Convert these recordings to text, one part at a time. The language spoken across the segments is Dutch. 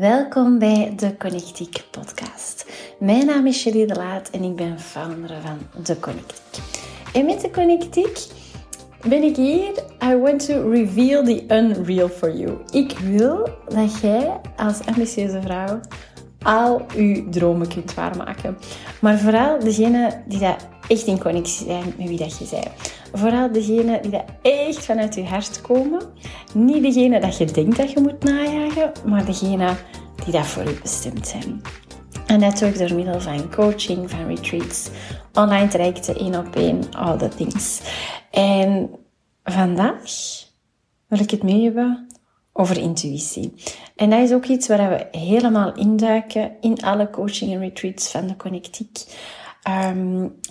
Welkom bij de Connectiek podcast. Mijn naam is Shelly de Laat en ik ben founder van de Connectiek. En met de Connectiek ben ik hier. I want to reveal the unreal for you. Ik wil dat jij als ambitieuze vrouw al uw dromen kunt waarmaken. Maar vooral degene die dat echt in connectie zijn met wie dat je bent. Vooral degene die dat echt vanuit je hart komen. Niet degene dat je denkt dat je moet najagen, maar degene die dat voor je bestemd zijn. En dat ik door middel van coaching, van retreats, online trajecten, één op één, all the things. En vandaag wil ik het mee hebben over intuïtie. En dat is ook iets waar we helemaal induiken in alle coaching en retreats van de Connectiek.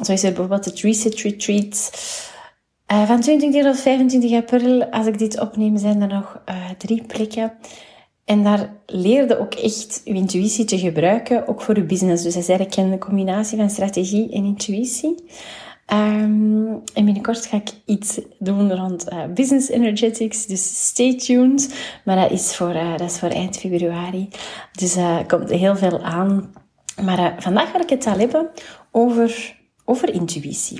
Zo is er bijvoorbeeld het Reset Retreat. Uh, van 22 tot 25 april, als ik dit opneem, zijn er nog uh, drie plekken. En daar leerde ook echt uw intuïtie te gebruiken, ook voor uw business. Dus dat is eigenlijk een combinatie van strategie en intuïtie. Um, en binnenkort ga ik iets doen rond uh, business energetics, dus stay tuned. Maar dat is voor, dat is voor eind februari. Dus er komt heel veel aan. Maar vandaag wil ik het al hebben over, over intuïtie.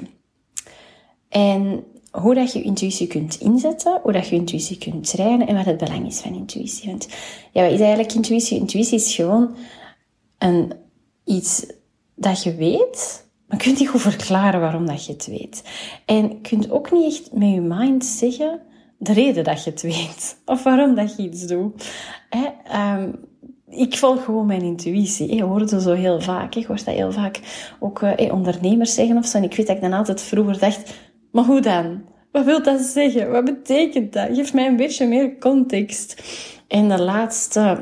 En hoe dat je intuïtie kunt inzetten, hoe dat je intuïtie kunt trainen en wat het belang is van intuïtie. Want ja, wat is eigenlijk intuïtie? Intuïtie is gewoon een, iets dat je weet, maar je kunt niet goed verklaren waarom dat je het weet. En je kunt ook niet echt met je mind zeggen de reden dat je het weet. Of waarom dat je iets doet. Hè? Ik volg gewoon mijn intuïtie. Je hoort het zo heel vaak. Ik hoor dat heel vaak ook eh, ondernemers zeggen of zo. En ik weet dat ik dan altijd vroeger dacht, maar hoe dan? Wat wil dat zeggen? Wat betekent dat? Geef mij een beetje meer context. En de laatste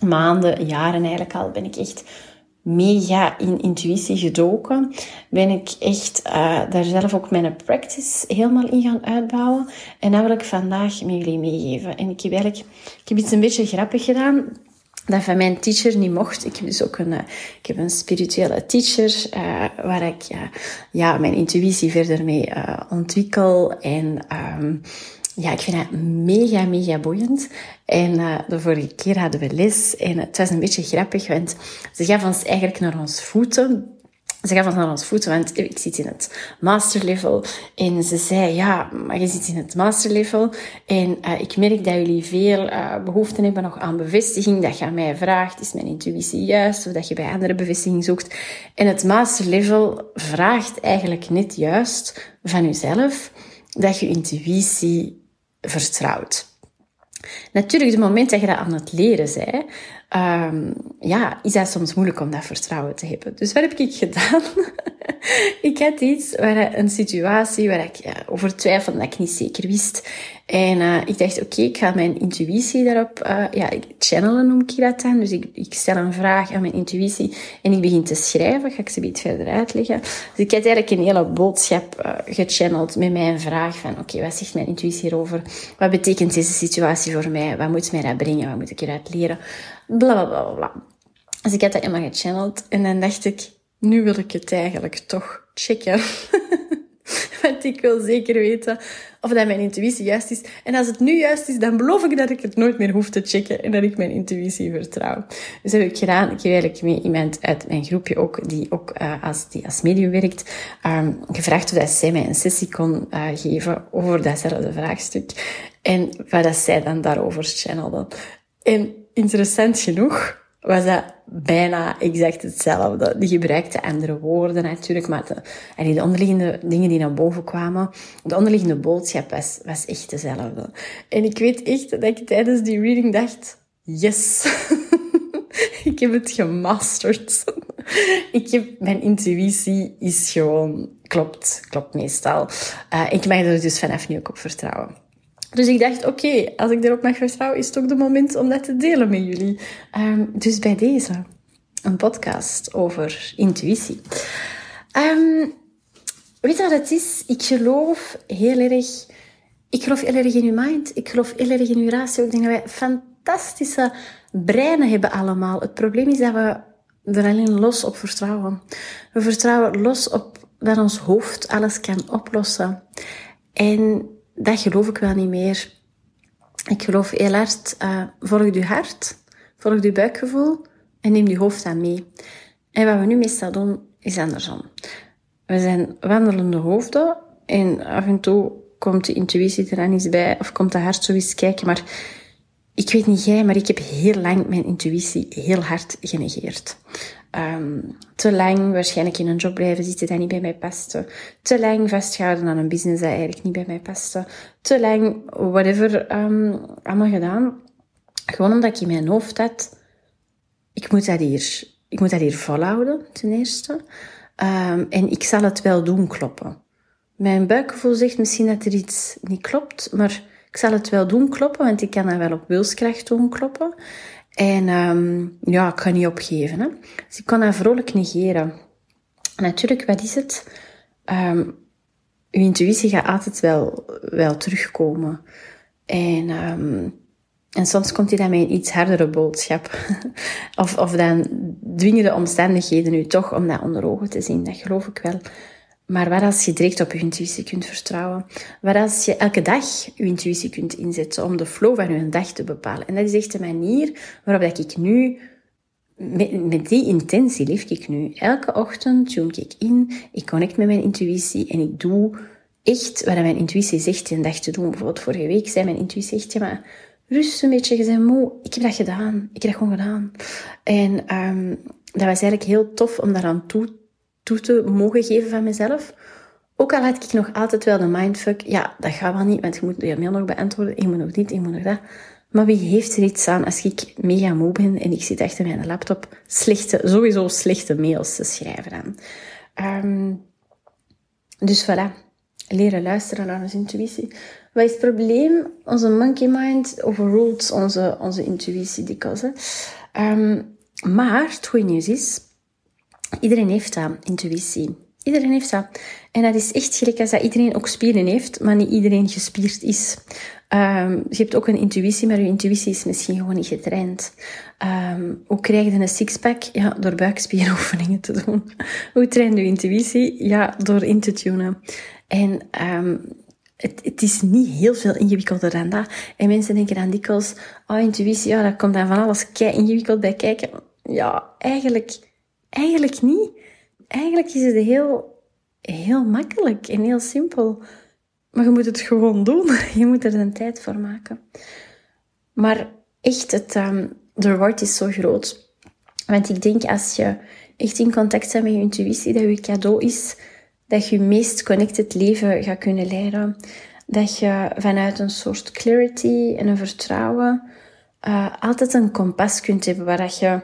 maanden, jaren eigenlijk al, ben ik echt mega in intuïtie gedoken. Ben ik echt uh, daar zelf ook mijn practice helemaal in gaan uitbouwen. En dat wil ik vandaag met jullie meegeven. En ik heb eigenlijk ik heb iets een beetje grappig gedaan dat van mijn teacher niet mocht. Ik heb dus ook een, eh, ik heb een spirituele teacher uh, waar ik ja, mijn intuïtie verder mee uh, ontwikkel. En um, ja, ik vind het mega, mega boeiend. En de vorige keer hadden we les en het was een beetje grappig, want ze gaf ons eigenlijk naar ons voeten ze gaf ons naar ons voeten, want ik zit in het master level. En ze zei, ja, maar je zit in het master level. En uh, ik merk dat jullie veel uh, behoefte hebben nog aan bevestiging. Dat je aan mij vraagt, is mijn intuïtie juist? Of dat je bij andere bevestiging zoekt. En het master level vraagt eigenlijk net juist van jezelf dat je intuïtie vertrouwt. Natuurlijk, het moment dat je dat aan het leren bent, um, ja, is dat soms moeilijk om dat vertrouwen te hebben. Dus wat heb ik gedaan? ik had iets, waar, een situatie waar ik over twijfelde dat ik niet zeker wist. En uh, ik dacht, oké, ik ga mijn intuïtie daarop, uh, ja, channelen noem ik dat dan. Dus ik, ik stel een vraag aan mijn intuïtie en ik begin te schrijven. Ga ik ze iets verder uitleggen. Dus ik had eigenlijk een hele boodschap uh, gechanneld met mijn vraag van, oké, wat zegt mijn intuïtie hierover? Wat betekent deze situatie voor mij? Wat moet mij dat brengen? Wat moet ik eruit leren? Bla, bla, bla, bla. Dus ik had dat helemaal gechanneld en dan dacht ik, nu wil ik het eigenlijk toch checken. Want ik wil zeker weten of dat mijn intuïtie juist is. En als het nu juist is, dan beloof ik dat ik het nooit meer hoef te checken en dat ik mijn intuïtie vertrouw. Dus dat heb ik gedaan. Ik heb eigenlijk mee iemand uit mijn groepje ook, die ook uh, als, die als medium werkt, um, gevraagd of dat zij mij een sessie kon uh, geven over datzelfde vraagstuk. En wat dat zij dan daarover channelde. En interessant genoeg was dat bijna exact hetzelfde. Die gebruikte andere woorden natuurlijk, maar de, de onderliggende dingen die naar boven kwamen, de onderliggende boodschap was, was echt dezelfde. En ik weet echt dat ik tijdens die reading dacht, yes, ik heb het gemasterd. ik heb, mijn intuïtie is gewoon, klopt, klopt meestal. Uh, ik mag er dus vanaf nu ook op vertrouwen. Dus ik dacht, oké, als ik erop mag vertrouwen, is het ook de moment om dat te delen met jullie. Um, dus bij deze, een podcast over intuïtie. Um, weet je wat het is? Ik geloof heel erg... Ik geloof heel erg in uw mind. Ik geloof heel erg in uw ratio. Ik denk dat wij fantastische breinen hebben allemaal. Het probleem is dat we er alleen los op vertrouwen. We vertrouwen los op dat ons hoofd alles kan oplossen. En dat geloof ik wel niet meer. Ik geloof heel hard, uh, volg je hart, volg je buikgevoel en neem je hoofd aan mee. En wat we nu meestal doen, is andersom. We zijn wandelende hoofden en af en toe komt de intuïtie er dan eens bij of komt de hart zo eens kijken. Maar ik weet niet jij, maar ik heb heel lang mijn intuïtie heel hard genegeerd. Um, te lang waarschijnlijk in een job blijven zitten dat niet bij mij paste. Te lang vastgehouden aan een business dat eigenlijk niet bij mij paste. Te lang whatever um, allemaal gedaan. Gewoon omdat ik in mijn hoofd had, ik moet dat hier, ik moet dat hier volhouden, ten eerste. Um, en ik zal het wel doen kloppen. Mijn buikgevoel zegt misschien dat er iets niet klopt, maar ik zal het wel doen kloppen, want ik kan dat wel op wilskracht doen kloppen. En um, ja, ik ga niet opgeven. Hè. Dus ik kan dat vrolijk negeren. Natuurlijk, wat is het? Um, uw intuïtie gaat altijd wel, wel terugkomen. En, um, en soms komt hij dan met een iets hardere boodschap. of, of dan dwingen de omstandigheden u toch om dat onder ogen te zien. Dat geloof ik wel. Maar wat als je direct op je intuïtie kunt vertrouwen? Wat als je elke dag je intuïtie kunt inzetten om de flow van je dag te bepalen? En dat is echt de manier waarop ik nu, met, die intentie leef ik nu. Elke ochtend tune ik in, ik connect met mijn intuïtie en ik doe echt wat mijn intuïtie zegt een dag te doen. Bijvoorbeeld vorige week zei mijn intuïtie echt, ja maar rust een beetje, je bent moe. Ik heb dat gedaan. Ik heb dat gewoon gedaan. En um, dat was eigenlijk heel tof om daaraan toe toe mogen geven van mezelf. Ook al had ik nog altijd wel de mindfuck, ja, dat gaat wel niet, want je moet je mail nog beantwoorden, ik moet nog dit, ik moet nog dat. Maar wie heeft er iets aan als ik mega moe ben en ik zit achter mijn laptop slechte, sowieso slechte mails te schrijven aan. Um, dus voilà, leren luisteren naar onze intuïtie. Wat is het probleem? Onze monkey mind overrules onze, onze intuïtie dikwijls. Um, maar het goede nieuws is, Iedereen heeft dat, intuïtie. Iedereen heeft dat. En dat is echt gelijk als dat iedereen ook spieren heeft, maar niet iedereen gespierd is. Um, je hebt ook een intuïtie, maar je intuïtie is misschien gewoon niet getraind. Um, hoe krijg je een sixpack? Ja, door buikspieroefeningen te doen. hoe train je intuïtie? Ja, door in te tunen. En um, het, het, is niet heel veel ingewikkelder dan dat. En mensen denken dan dikwijls, oh, intuïtie, ja, dat komt dan van alles kei ingewikkeld bij kijken. Ja, eigenlijk Eigenlijk niet. Eigenlijk is het heel, heel makkelijk en heel simpel. Maar je moet het gewoon doen. Je moet er een tijd voor maken. Maar echt, het, um, de reward is zo groot. Want ik denk als je echt in contact bent met je intuïtie, dat je cadeau is dat je je meest connected leven gaat kunnen leiden. Dat je vanuit een soort clarity en een vertrouwen uh, altijd een kompas kunt hebben waar dat je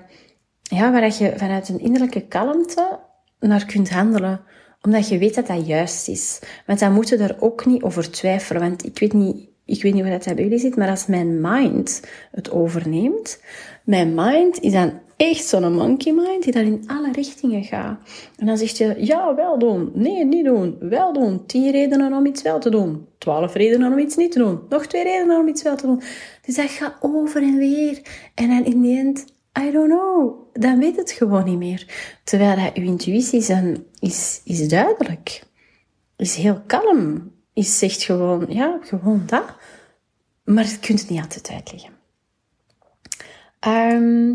ja, waar je vanuit een innerlijke kalmte naar kunt handelen omdat je weet dat dat juist is. Want dan moet je daar ook niet over twijfelen. Want ik weet niet, ik weet niet hoe dat bij jullie zit, maar als mijn mind het overneemt, mijn mind is dan echt zo'n monkey mind die daar in alle richtingen gaat. En dan zeg je, ja, wel doen. Nee, niet doen. Wel doen. Tien redenen om iets wel te doen. Twaalf redenen om iets niet te doen. Nog twee redenen om iets wel te doen. Dus dat gaat over en weer. En dan in I don't know. Dan weet het gewoon niet meer. Terwijl dat uw intuïtie is, is, is duidelijk. Is heel kalm. Is zegt gewoon, ja, gewoon dat. Maar je kunt het niet altijd uitleggen. Um,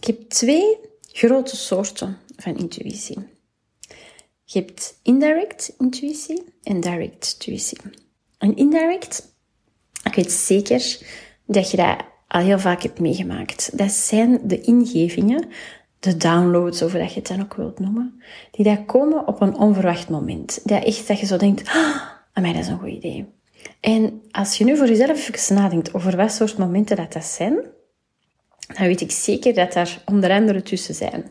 ik heb twee grote soorten van intuïtie. Je hebt indirect intuïtie en direct intuïtie. En indirect, ik weet zeker dat je dat al heel vaak hebt meegemaakt. Dat zijn de ingevingen, de downloads, of dat je het dan ook wilt noemen, die daar komen op een onverwacht moment. Dat echt dat je zo denkt, ah, mij dat is een goed idee. En als je nu voor jezelf even nadenkt over wat soort momenten dat dat zijn, dan weet ik zeker dat daar onder andere tussen zijn.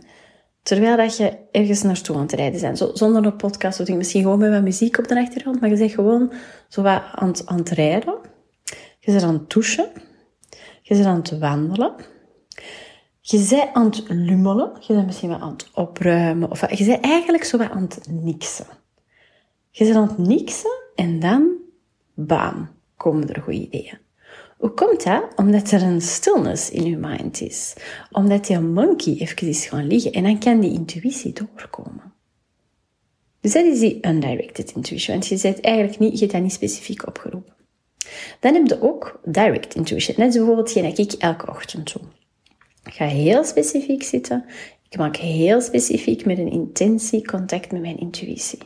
Terwijl dat je ergens naartoe aan het rijden bent. Zo, zonder een podcast of misschien gewoon met wat muziek op de achtergrond. Maar je zegt gewoon zo wat aan, aan het rijden. Je bent aan het douchen. Je bent aan het wandelen. Je bent aan het lummelen. Je bent misschien wel aan het opruimen. Of je bent eigenlijk zo aan het niksen. Je bent aan het niksen en dan, bam, komen er goede ideeën. Hoe komt dat? Omdat er een stillness in je mind is. Omdat die monkey even is gaan liggen en dan kan die intuïtie doorkomen. Dus dat is die undirected intuition, want je zet eigenlijk niet, je hebt dat niet specifiek opgeroepen. Dan heb je ook direct intuition. Net bijvoorbeeld geen ik elke ochtend doe. Ik ga heel specifiek zitten. Ik maak heel specifiek met een intentie contact met mijn intuïtie.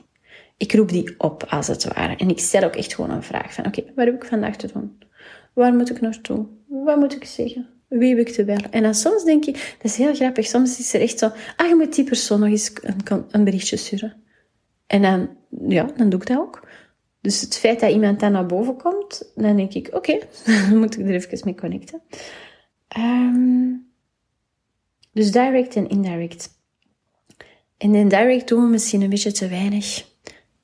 Ik roep die op, als het ware. En ik stel ook echt gewoon een vraag van, oké, wat heb ik vandaag te doen? Waar moet ik naartoe? Wat moet ik zeggen? Wie heb ik te bellen? En dan soms denk ik, dat is heel grappig, soms is er echt zo, ah, je moet die persoon nog eens een, een berichtje sturen. En dan, ja, dan doe ik dat ook. Dus het feit dat iemand dan naar boven komt, dan denk ik, oké, dan moet ik er even mee connecten. Um, dus direct en indirect. En in direct doen we misschien een beetje te weinig.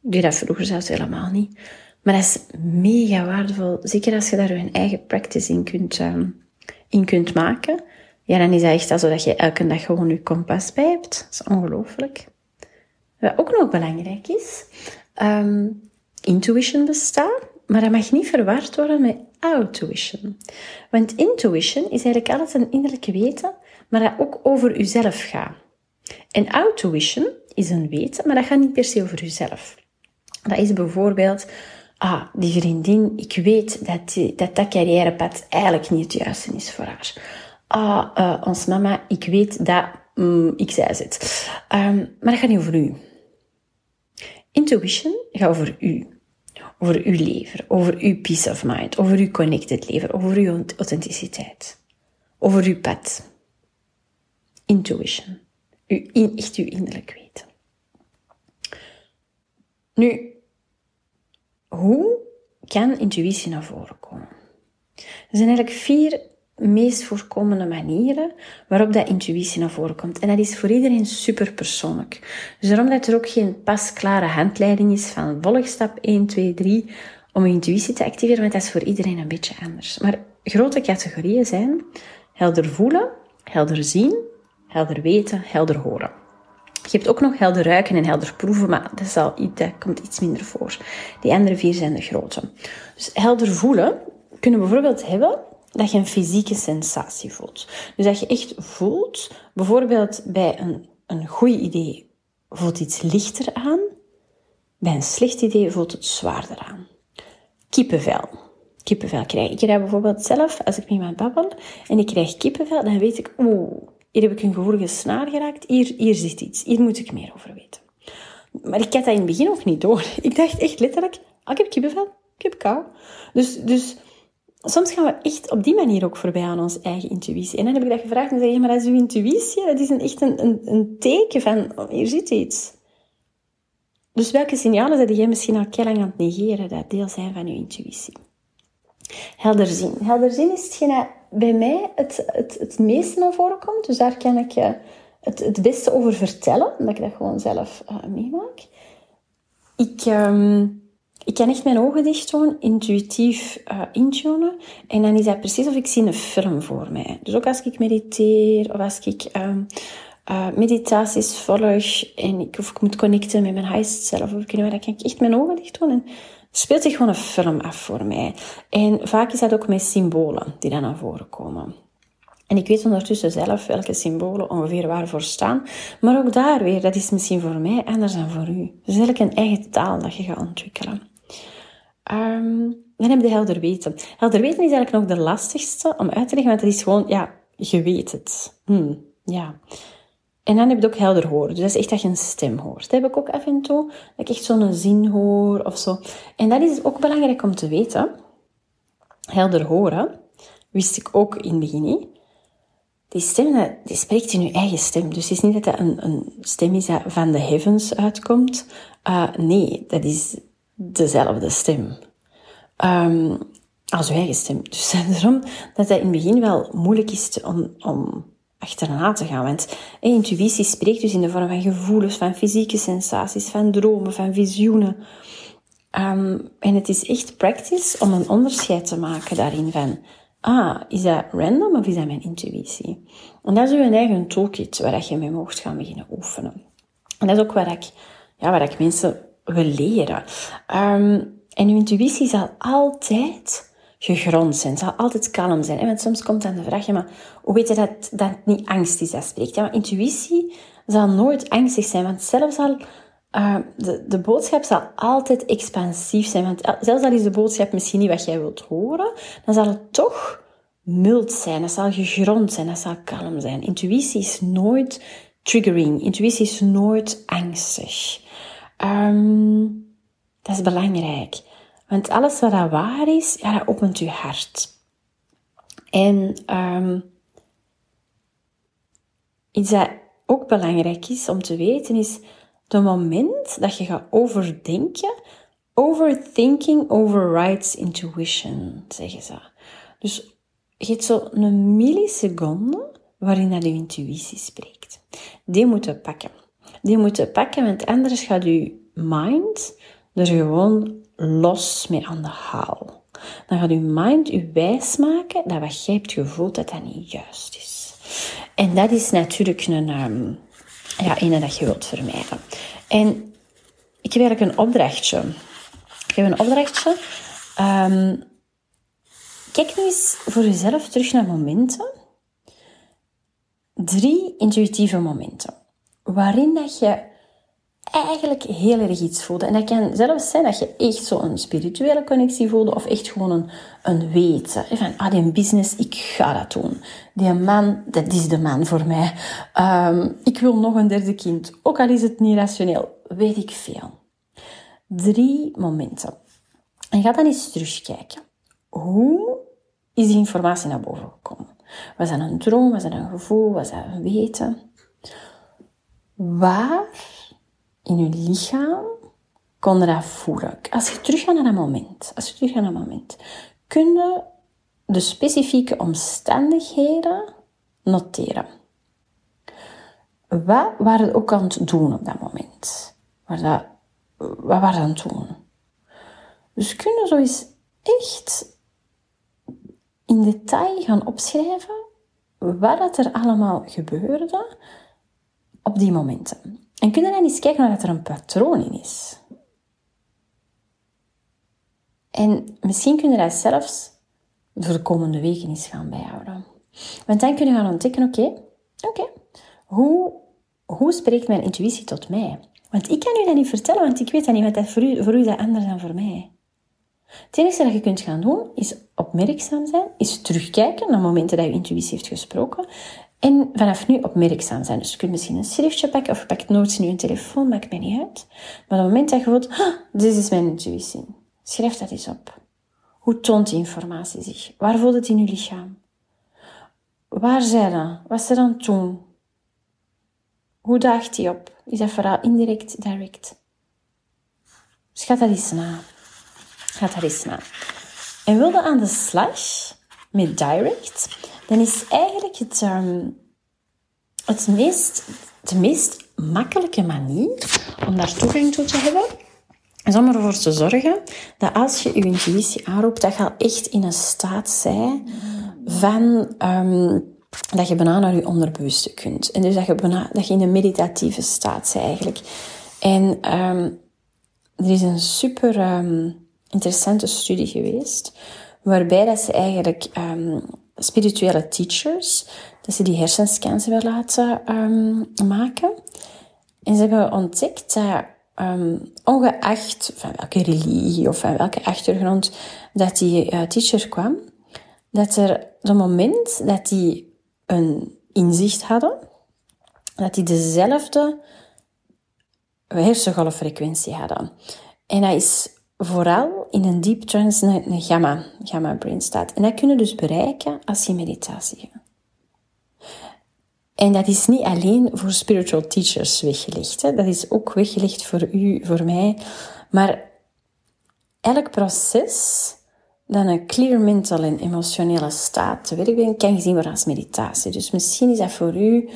Ik deed dat vroeger zelfs helemaal niet. Maar dat is mega waardevol. Zeker als je daar je eigen practice in kunt, um, in kunt maken. Ja, dan is dat echt alsof je elke dag gewoon je kompas bij hebt. Dat is ongelooflijk. Wat ook nog belangrijk is, um, intuition bestaat, maar dat mag niet verward worden met autuition. Want intuition is eigenlijk altijd een innerlijk weten, maar dat ook over uzelf gaat. En autuition is een weten, maar dat gaat niet per se over uzelf. Dat is bijvoorbeeld, ah, die vriendin, ik weet dat dat, dat carrièrepad eigenlijk niet het juiste is voor haar. Ah, uh, ons mama, ik weet dat mm, ik zei het. Um, maar dat gaat niet over u. Intuition gaat over u. Over uw leven, over uw peace of mind, over uw connected leven, over uw authenticiteit. Over uw pad. Intuition. Uw, echt uw innerlijk weten. Nu, hoe kan intuïtie naar voren komen? Er zijn eigenlijk vier meest voorkomende manieren waarop dat intuïtie naar voren komt. En dat is voor iedereen super persoonlijk. Dus daarom dat er ook geen pasklare handleiding is van volgstap 1, 2, 3 om je intuïtie te activeren, want dat is voor iedereen een beetje anders. Maar grote categorieën zijn helder voelen, helder zien, helder weten, helder horen. Je hebt ook nog helder ruiken en helder proeven, maar dat, is al, dat komt iets minder voor. Die andere vier zijn de grote. Dus helder voelen kunnen we bijvoorbeeld hebben dat je een fysieke sensatie voelt. Dus dat je echt voelt, bijvoorbeeld bij een, een goed idee voelt iets lichter aan, bij een slecht idee voelt het zwaarder aan. Kippenvel. Kippenvel krijg ik. Ik bijvoorbeeld zelf, als ik met iemand babbel en ik krijg kippenvel, dan weet ik, oeh, hier heb ik een gevoelige snaar geraakt, hier, hier zit iets, hier moet ik meer over weten. Maar ik had dat in het begin ook niet door. Ik dacht echt letterlijk, ah, ik heb kippenvel, ik heb kou. Dus, dus soms gaan we echt op die manier ook voorbij aan onze eigen intuïtie. En dan heb ik dat gevraagd en zei je, maar dat is uw intuïtie, dat is een, echt een, een, teken van, oh, hier zit iets. Dus welke signalen zijn jij misschien al lang aan het negeren, dat deel zijn van je intuïtie? Helder zien. Helder zien is hetgeen dat bij mij het, het, het meeste naar voren komt. Dus daar kan ik je het, het beste over vertellen, omdat ik dat gewoon zelf uh, meemaak. Ik... Um, ik kan echt mijn ogen dicht doen, intuïtief uh, intunen. En dan is dat precies of ik zie een film voor mij. Dus ook als ik mediteer of als ik uh, meditaties volg en ik, of ik moet connecten met mijn highest self, of ik, dan kan ik echt mijn ogen dicht doen en speelt zich gewoon een film af voor mij. En vaak is dat ook met symbolen die dan naar voren komen. En ik weet ondertussen zelf welke symbolen ongeveer waarvoor staan. Maar ook daar weer, dat is misschien voor mij anders dan voor u. Dus eigenlijk een eigen taal dat je gaat ontwikkelen. Um, dan heb je helder weten. Helder weten is eigenlijk nog de lastigste om uit te leggen, want het is gewoon, ja, je weet het. Hmm, ja. En dan heb je ook helder horen. Dus dat is echt dat je een stem hoort. Dat heb ik ook af en toe. Dat ik echt zo'n zin hoor of zo. En dat is ook belangrijk om te weten. Helder horen wist ik ook in het begin. Die stem, die spreekt in je eigen stem. Dus het is niet dat dat een, een stem is dat van de heavens uitkomt. Uh, nee, dat is dezelfde stem. Um, als uw eigen stem. Dus daarom dat dat in het begin wel moeilijk is om, om achterna te gaan. Want intuïtie spreekt dus in de vorm van gevoelens, van fysieke sensaties, van dromen, van visioenen. Um, en het is echt practice om een onderscheid te maken daarin van, ah, is dat random of is dat mijn intuïtie? En dat is uw eigen toolkit waar je mee mocht gaan beginnen oefenen. En dat is ook waar ik, ja, waar ik mensen wil leren. Um, en uw intuïtie zal altijd gegrond zijn, zal altijd kalm zijn. Want soms komt dan de vraag, maar hoe weet je dat dat niet angst is dat spreekt? Ja, maar intuïtie zal nooit angstig zijn, want zelfs al uh, de, de boodschap zal altijd expansief zijn. Want zelfs al is de boodschap misschien niet wat jij wilt horen, dan zal het toch mild zijn, dat zal gegrond zijn, dat zal kalm zijn. Intuïtie is nooit triggering. Intuïtie is nooit angstig. Um, dat is belangrijk. Want alles wat dat waar is, ja, dat opent je hart. En um, iets dat ook belangrijk is om te weten, is het moment dat je gaat overdenken, overthinking overrides intuition, zeggen ze. Dus je hebt zo een milliseconde waarin dat je intuïtie spreekt. Die moeten pakken. Die moeten pakken, want anders gaat je mind er gewoon los mee aan de haal. Dan gaat je mind je wijs maken dat wat jij hebt gevoeld, dat dat niet juist is. En dat is natuurlijk een, um, ja, dat je wilt vermijden. En ik heb eigenlijk een opdrachtje. Ik heb een opdrachtje. Um, kijk nu eens voor jezelf terug naar momenten. Drie intuïtieve momenten. Waarin dat je eigenlijk heel erg iets voelde. En dat kan zelfs zijn dat je echt zo'n spirituele connectie voelde of echt gewoon een, een weten. Van, ah, die business, ik ga dat doen. Die man, dat is de man voor mij. Um, ik wil nog een derde kind. Ook al is het niet rationeel, weet ik veel. Drie momenten. En ga dan eens terugkijken. Hoe is die informatie naar boven gekomen? Was dat een droom? Was dat een gevoel? Was dat een weten? Waar in je lichaam kon je dat voelen. Als je teruggaat naar dat moment, als je teruggaat naar dat moment, kun je de specifieke omstandigheden noteren. Wat waren we ook aan het doen op dat moment? Wat, waren we aan het doen? Dus kun je zo eens echt in detail gaan opschrijven wat er allemaal gebeurde op die momenten. En kun je dan eens kijken of er een patroon in is. En misschien kun je dat zelfs voor de komende weken eens gaan bijhouden. Want dan kun je gaan ontdekken, oké, oké, hoe, hoe spreekt mijn intuïtie tot mij? Want ik kan u dat niet vertellen, want ik weet dat niet, dat voor, u, voor u dat anders dan voor mij. Het enige dat je kunt gaan doen, is opmerkzaam zijn, is terugkijken naar momenten dat je intuïtie heeft gesproken en vanaf nu opmerkzaam zijn. Dus je kunt misschien een schriftje pakken of je pakt nooit nu een telefoon, maakt mij niet uit. Maar op het moment dat je voelt, ah, dit is mijn intuïtie, schrijf dat eens op. Hoe toont die informatie zich? Waar voelt het in je lichaam? Waar zijn dat? Wat er aan toen? Hoe daagt die op? Is dat vooral indirect, direct? Schat dat eens na. Gaat dat eens na. En wilde aan de slag met direct, dan is eigenlijk het, um, het meest, de meest makkelijke manier om daar toegang toe te hebben, is om ervoor te zorgen dat als je je intuïtie aanroept, dat je al echt in een staat zij van... Um, dat je bijna naar je onderbewuste kunt. En dus dat je, dat je in een meditatieve staat bent eigenlijk. En um, er is een super interessante studie geweest, waarbij dat ze eigenlijk spirituele teachers, dat ze die hersenscans hebben laten um, maken. En ze hebben ontdekt dat um, ongeacht van welke religie of van welke achtergrond dat die uh, teacher kwam, dat er op moment dat die een inzicht hadden, dat die dezelfde hersengolffrequentie hadden. En dat is vooral in een deep trance, een gamma, gamma brain staat. En dat kun je dus bereiken als je meditatie gaat. En dat is niet alleen voor spiritual teachers weggelegd. Hè. Dat is ook weggelegd voor u, voor mij. Maar elk proces dat een clear mental en emotionele staat te werk brengt, kan gezien worden als meditatie. Dus misschien is dat voor u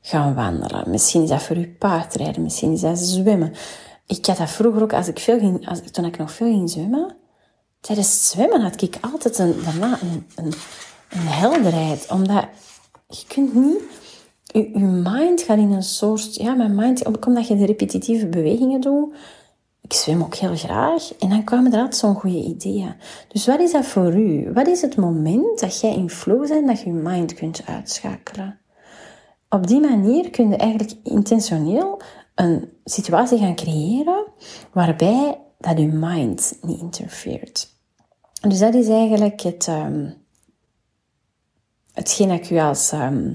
gaan wandelen. Misschien is dat voor u paardrijden. Misschien is dat zwemmen. Ik had dat vroeger ook, als ik veel ging, als, toen ik nog veel ging zwemmen, tijdens zwemmen had ik altijd een, daarna een, een, een helderheid. Omdat je kunt niet, je, je mind gaat in een soort, ja, mijn mind, omdat je de repetitieve bewegingen doet, ik zwem ook heel graag. En dan kwamen er altijd zo'n goede ideeën. Dus wat is dat voor u? Wat is het moment dat jij in flow bent, dat je je mind kunt uitschakelen? Op die manier kun je eigenlijk intentioneel een situatie gaan creëren waarbij dat je mind niet interfereert. Dus dat is eigenlijk het, um, hetgeen dat ik u als, ehm,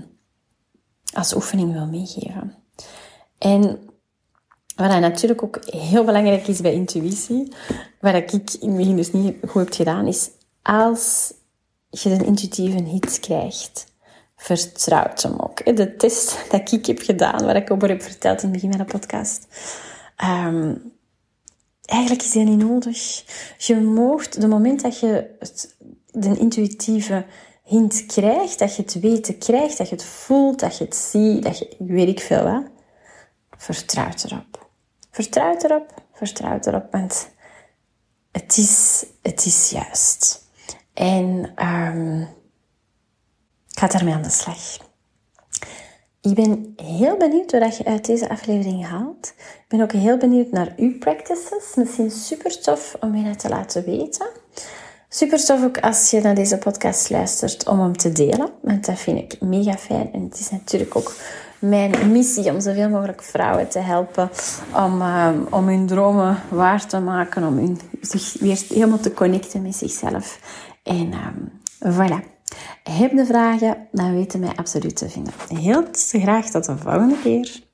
als oefening wil meegeven. En wat natuurlijk ook heel belangrijk is bij intuïtie, wat ik in het begin dus niet goed heb gedaan, is als je een intuïtieve hit krijgt, vertrouwt hem ook. De test dat ik heb gedaan, waar ik over heb verteld in het begin van de podcast, ehm, eigenlijk is die niet nodig. Je moogt, de moment dat je het, de intuïtieve hint krijgt, dat je het weten krijgt, dat je het voelt, dat je het ziet, dat je, weet ik veel wat, vertrouw erop. Vertrouw erop, vertrouw erop, want het is, het is juist. En ik ga daarmee aan de slag. Ik ben heel benieuwd wat je uit deze aflevering haalt. Ik ben ook heel benieuwd naar uw practices. Misschien super tof om je dat te laten weten. Super tof ook als je naar deze podcast luistert om hem te delen. Want dat vind ik mega fijn. En het is natuurlijk ook mijn missie om zoveel mogelijk vrouwen te helpen om, um, om hun dromen waar te maken, om zich weer helemaal te connecten met zichzelf. En um, voilà. Heb je vragen, dan weten mij absoluut te vinden. Heel graag tot de volgende keer.